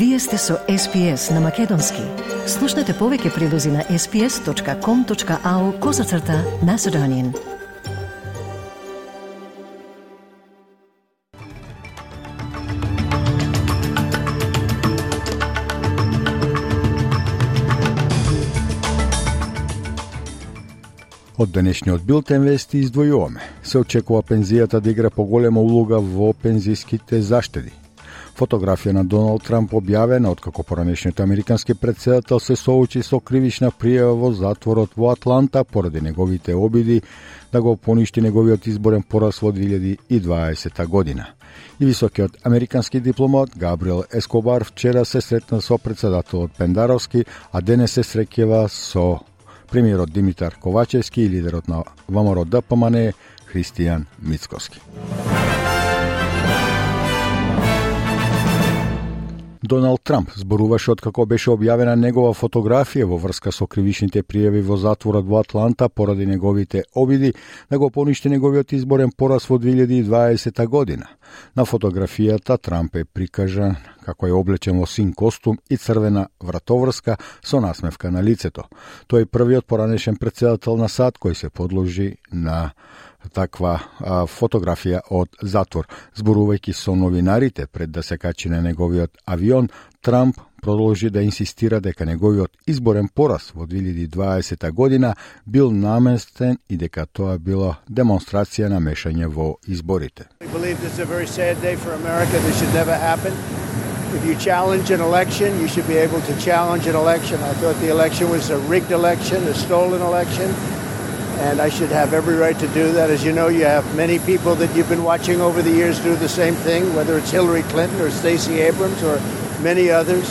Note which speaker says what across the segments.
Speaker 1: Вие сте со SPS на Македонски. Слушнете повеќе прилози на sps.com.au козацрта на Седонин.
Speaker 2: Од денешниот билтен вести издвојуваме. Се очекува пензијата да игра поголема улога во пензиските заштеди. Фотографија на Доналд Трамп објавена откако поранешниот американски председател се соочи со кривична пријава во затворот во Атланта поради неговите обиди да го поништи неговиот изборен пораз во 2020 година. И високиот американски дипломат Габриел Ескобар вчера се сретна со председателот Пендаровски, а денес се среќава со премиерот Димитар Ковачевски и лидерот на ВМРО ДПМН Христијан Мицковски. Доналд Трамп зборуваше откако беше објавена негова фотографија во врска со кривичните пријави во затворот во Атланта поради неговите обиди да го поништи неговиот изборен пораз во 2020 година. На фотографијата Трамп е прикажан како е облечен во син костум и црвена вратоврска со насмевка на лицето. Тој е првиот поранешен председател на САД кој се подложи на таква а, фотографија од затвор. Зборувајќи со новинарите пред да се качи на неговиот авион, Трамп продолжи да инсистира дека неговиот изборен пораз во 2020 година бил наместен и дека тоа било демонстрација на мешање во изборите.
Speaker 3: If you challenge an election, you should be able to challenge an election. I thought the election was a rigged election, a stolen election and I should have every right to do that. As you know, you have many people that you've been watching over the years do the same thing, whether it's Hillary Clinton or Stacey Abrams or many others.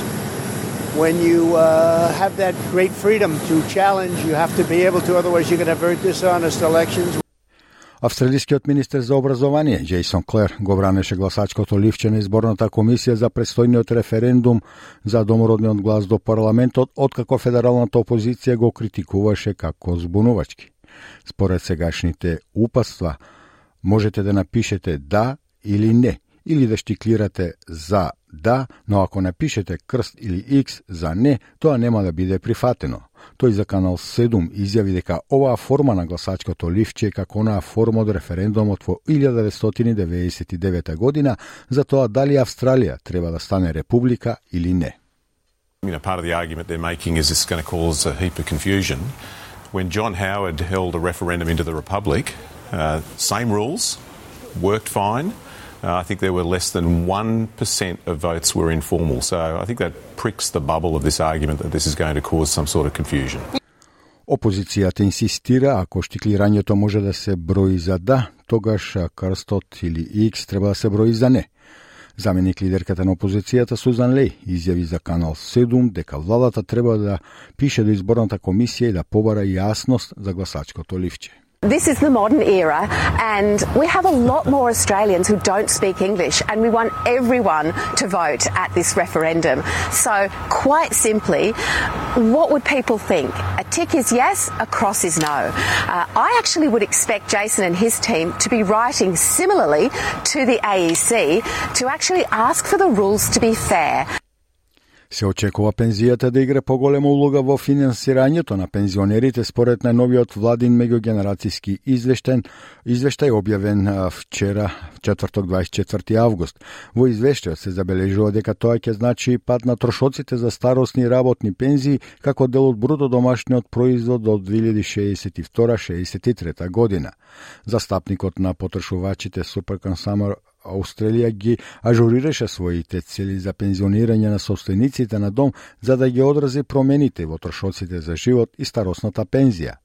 Speaker 3: When you uh, have that great freedom to challenge, you have to be able to, otherwise, you're going to have very dishonest elections.
Speaker 2: Австралискиот министер за образование Джейсон Клер го бранеше гласачкото ливче на изборната комисија за предстојниот референдум за домородниот глас до парламентот, откако федералната опозиција го критикуваше како збунувачки. Според сегашните упатства, можете да напишете да или не, или да штиклирате за да, но ако напишете крст или X за не, тоа нема да биде прифатено. Тој за Канал 7 изјави дека оваа форма на гласачкото ливче е како онаа форма од референдумот во 1999 година за тоа дали Австралија треба да стане република или не.
Speaker 4: You know, part of the argument they're making is it's going to cause a heap of confusion. when John Howard held a referendum into the Republic, uh, same rules, worked fine. Uh, I think there were less than 1% of votes were informal. So I think that pricks the bubble of this argument that this is going to cause some sort of confusion.
Speaker 2: Опозицијата инсистира ако штиклирањето може да се брои за да, тогаш крстот или X треба да се брои за не. Заменик лидерката на опозицијата Сузан Леј изјави за Канал 7 дека владата треба да пише до изборната комисија и да побара јасност за гласачкото ливче.
Speaker 5: This is the modern era, and we have a lot more Australians who don't speak English, and we want everyone to vote at this referendum. So, quite simply, what would people think? A tick is yes, a cross is no. Uh, I actually would expect Jason and his team to be writing similarly to the AEC to actually ask for the rules to be fair.
Speaker 2: Се очекува пензијата да игра поголема улога во финансирањето на пензионерите според најновиот владин меѓугенерацијски извештен извештај објавен вчера, четврток 24 август. Во извештајот се забележува дека тоа ќе значи пад на трошоците за старосни работни пензии како дел од бруто домашниот производ од 2062-63 година. Застапникот на потрошувачите Super Австралија ги ажурираше своите цели за пензионирање на собствениците на дом за да ги одрази промените во трошоците за живот и старосната пензија.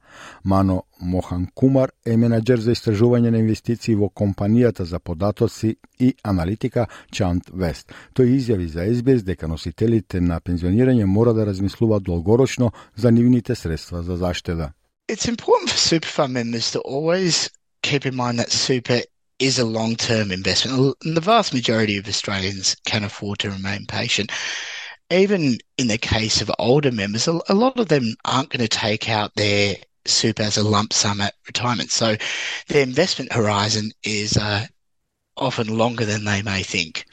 Speaker 2: Мано Мохан Кумар е менеджер за истражување на инвестиции во компанијата за податоци и аналитика Чант Вест. Тој изјави за СБС дека носителите на пензионирање мора да размислуваат долгорочно за нивните средства за заштеда.
Speaker 6: It's important for super fund members to always keep in mind that super is a long term investment. And the vast majority of Australians can afford to remain patient. Even in the case of older members, a lot of them aren't going to take out their super as a lump sum at retirement. So their investment horizon is uh, often longer than they may think.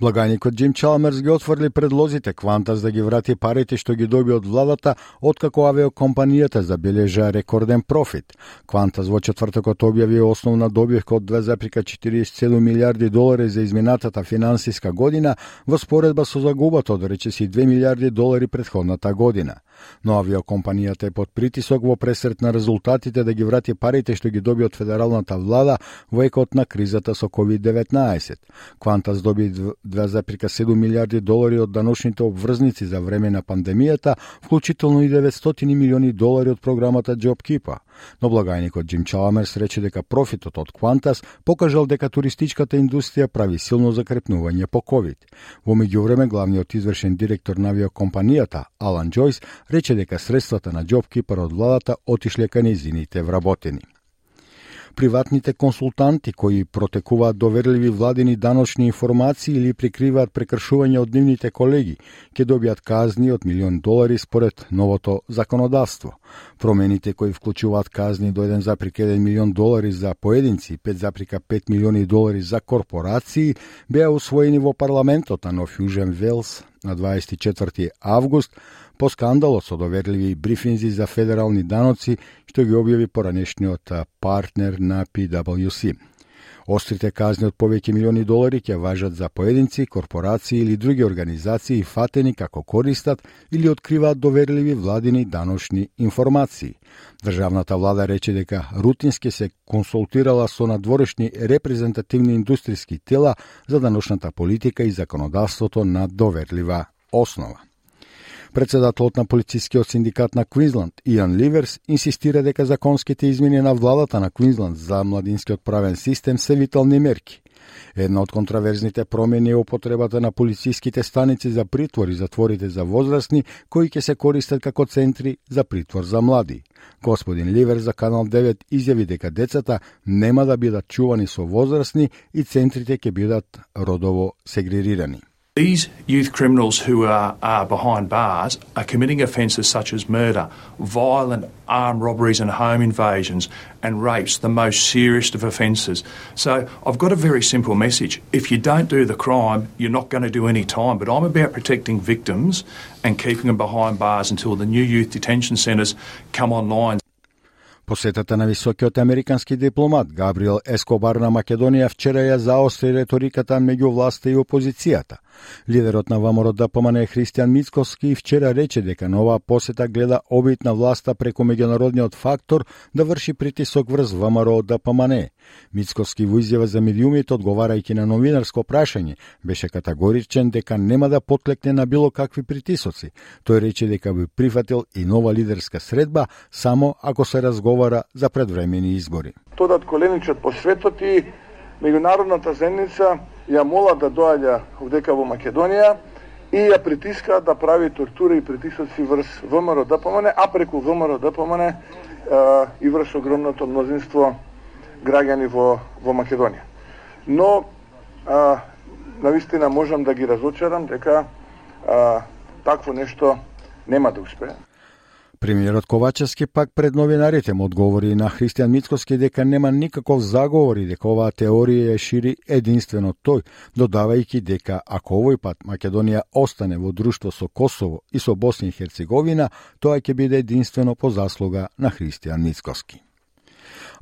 Speaker 2: Благаникот Джим Чалмерс ги отврли предлозите Квантас да ги врати парите што ги доби од владата откако авиокомпанијата забележа рекорден профит. Квантас во четвртокот објави основна добивка од 2,47 милиарди долари за изминатата финансиска година во споредба со загубата од речиси 2 милиарди долари предходната година. Но авиокомпанијата е под притисок во пресрет на резултатите да ги врати парите што ги доби од федералната влада во екот на кризата со COVID-19. Квантас доби 2,7 милиарди долари од даношните обврзници за време на пандемијата, вклучително и 900 милиони долари од програмата JobKeeper. Но благајникот Джим Чаламерс рече дека профитот од Квантас покажал дека туристичката индустрија прави силно закрепнување по ковид. Во меѓувреме главниот извршен директор на авиокомпанијата Алан Джойс, рече дека средствата на JobKeeper од владата отишле кај незините вработени приватните консултанти кои протекуваат доверливи владини даночни информации или прикриваат прекршување од нивните колеги, ќе добијат казни од милион долари според новото законодавство. Промените кои вклучуваат казни до 1,1 милион долари за поединци и 5,5 милиони долари за корпорации беа усвоени во парламентот на Нов Јужен Велс на 24 август по скандалот со доверливи брифинзи за федерални даноци што ги објави поранешниот партнер на PwC. Острите казни од повеќе милиони долари ќе важат за поединци, корпорации или други организации фатени како користат или откриваат доверливи владини даношни информации. Државната влада рече дека рутински се консултирала со надворешни репрезентативни индустријски тела за даношната политика и законодавството на доверлива основа. Председателот на полицискиот синдикат на Квинсленд, Иан Ливерс, инсистира дека законските измени на владата на Квинсленд за младинскиот правен систем се витални мерки. Една од контраверзните промени е употребата на полициските станици за притвор и затворите за возрастни, кои ќе се користат како центри за притвор за млади. Господин Ливер за Канал 9 изјави дека децата нема да бидат чувани со возрастни и центрите ќе бидат родово сегрегирани.
Speaker 7: These youth criminals who are, are behind bars are committing offences such as murder, violent armed robberies and home invasions, and rapes, the most serious of offences. So I've got a very simple message. If you don't do the crime, you're not going to do any time. But I'm about protecting victims and keeping them behind bars until the new youth detention centres come online.
Speaker 2: Посетата на високиот американски дипломат Габриел Ескобар на Македонија вчера ја заостри реториката меѓу власта и опозицијата. Лидерот на ВМРО да ДПМН Христијан Мицковски вчера рече дека нова посета гледа обид на власта преку меѓународниот фактор да врши притисок врз ВМРО да ДПМН. Мицковски во изјава за медиумите одговарајќи на новинарско прашање беше категоричен дека нема да потлекне на било какви притисоци. Тој рече дека би прифатил и нова лидерска средба само ако се разговара за предвремени избори.
Speaker 8: Тодат Коленичот по светот и меѓународната земница ја мола да доаѓа овдека во Македонија и ја притиска да прави тортура и притисоци врз ВМРО да ДПМН, а преку ВМРО да ДПМН и врз огромното мнозинство граѓани во, во Македонија. Но, а, навистина можам да ги разочарам дека а, такво нешто нема да успее.
Speaker 2: Премиерот Ковачевски пак пред новинарите му одговори на Христијан Мицкоски дека нема никаков заговор и дека оваа теорија ја шири единствено тој, додавајќи дека ако овој пат Македонија остане во друштво со Косово и со Босна и Херцеговина, тоа ќе биде единствено по заслуга на Христијан Мицкоски.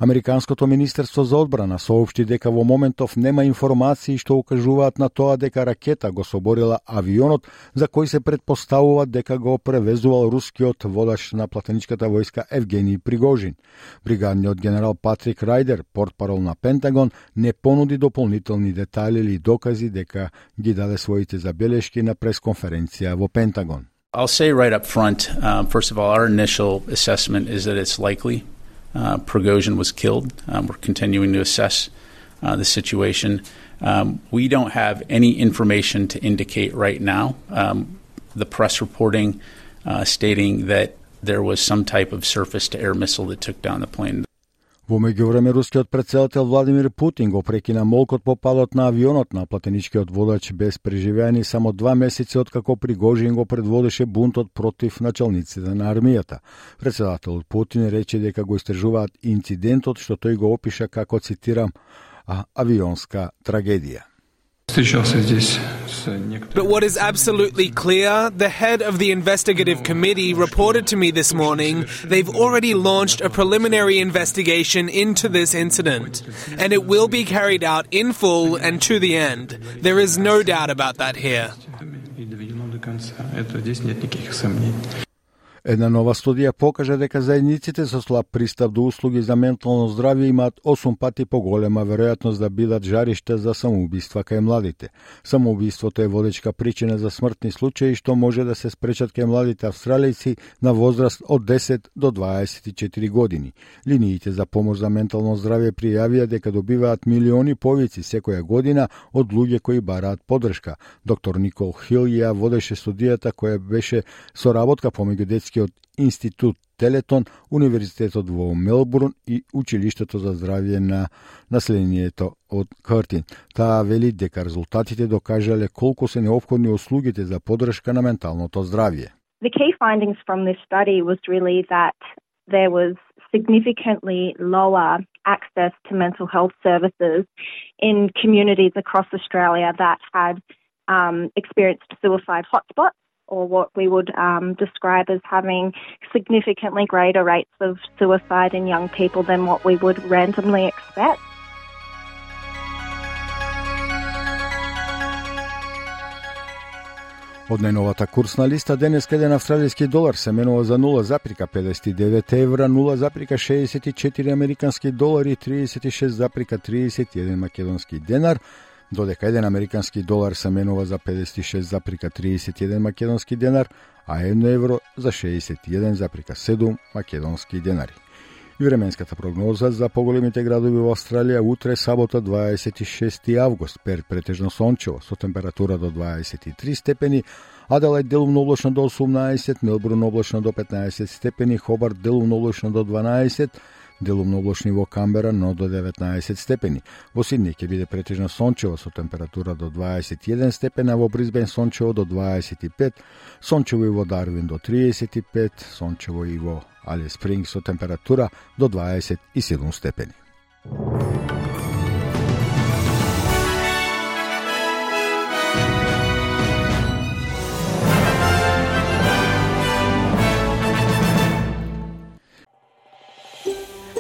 Speaker 2: Американското Министерство за одбрана соопшти дека во моментов нема информации што укажуваат на тоа дека ракета го соборила авионот за кој се предпоставува дека го превезувал рускиот водач на платеничката војска Евгений Пригожин. Бригадниот генерал Патрик Райдер, портпарол на Пентагон, не понуди дополнителни детали или докази дека ги даде своите забелешки на пресконференција во Пентагон.
Speaker 9: I'll say right up front, um, first of all, our initial assessment is that it's likely uh, Prigozhin was killed. Um, we're continuing to assess uh, the situation. Um, we don't have any information to indicate right now um, the press reporting uh, stating that there was some type of surface to air missile that took down the plane.
Speaker 2: Во меѓувреме, рускиот председател Владимир Путин го прекина молкот по падот на авионот на платеничкиот водач без преживеани само два месеци откако Пригожин го предводеше бунтот против началниците на армијата. Председателот Путин рече дека го истражуваат инцидентот што тој го опиша како, цитирам, авионска трагедија.
Speaker 10: But what is absolutely clear, the head of the investigative committee reported to me this morning they've already launched a preliminary investigation into this incident, and it will be carried out in full and to the end. There is no doubt about that here.
Speaker 2: Една нова студија покажа дека заедниците со слаб пристап до услуги за ментално здравје имаат 8 пати поголема веројатност да бидат жариште за самоубиства кај младите. Самоубиството е водечка причина за смртни случаи што може да се спречат кај младите австралијци на возраст од 10 до 24 години. Линиите за помош за ментално здравје пријавија дека добиваат милиони повици секоја година од луѓе кои бараат подршка. Доктор Никол Хил ја водеше студијата која беше соработка помеѓу детски Европскиот институт Телетон, Универзитетот во Мелбурн и Училиштето за здравје на населението од Картин. Таа вели дека резултатите докажале колку се необходни услугите за подршка на менталното здравје.
Speaker 11: The key findings from this study was really that there was significantly lower access to mental health services in communities across Australia that had um, experienced suicide hotspots or what we would um, describe as having significantly greater rates of suicide in young people than what we would randomly expect.
Speaker 2: Од најновата курсна листа денес еден австралијски долар се менува за 0,59 евра, 0,64 американски долари, 36,31 македонски денар, додека еден американски долар се менува за 56,31 македонски денар, а 1 евро за 61,7 македонски денари. И временската прогноза за поголемите градови во Австралија утре сабота 26 август, пер претежно сончево со температура до 23 степени, Аделајд делумно облачно до 18, Мелбурн облачно до 15 степени, Хобарт делумно облачно до 12, делумно облачни во Камбера, но до 19 степени. Во Сидни ќе биде претежно сончево со температура до 21 степена, во Бризбен сончево до 25, сончево и во Дарвин до 35, сончево и во Али Спринг со температура до 27 степени.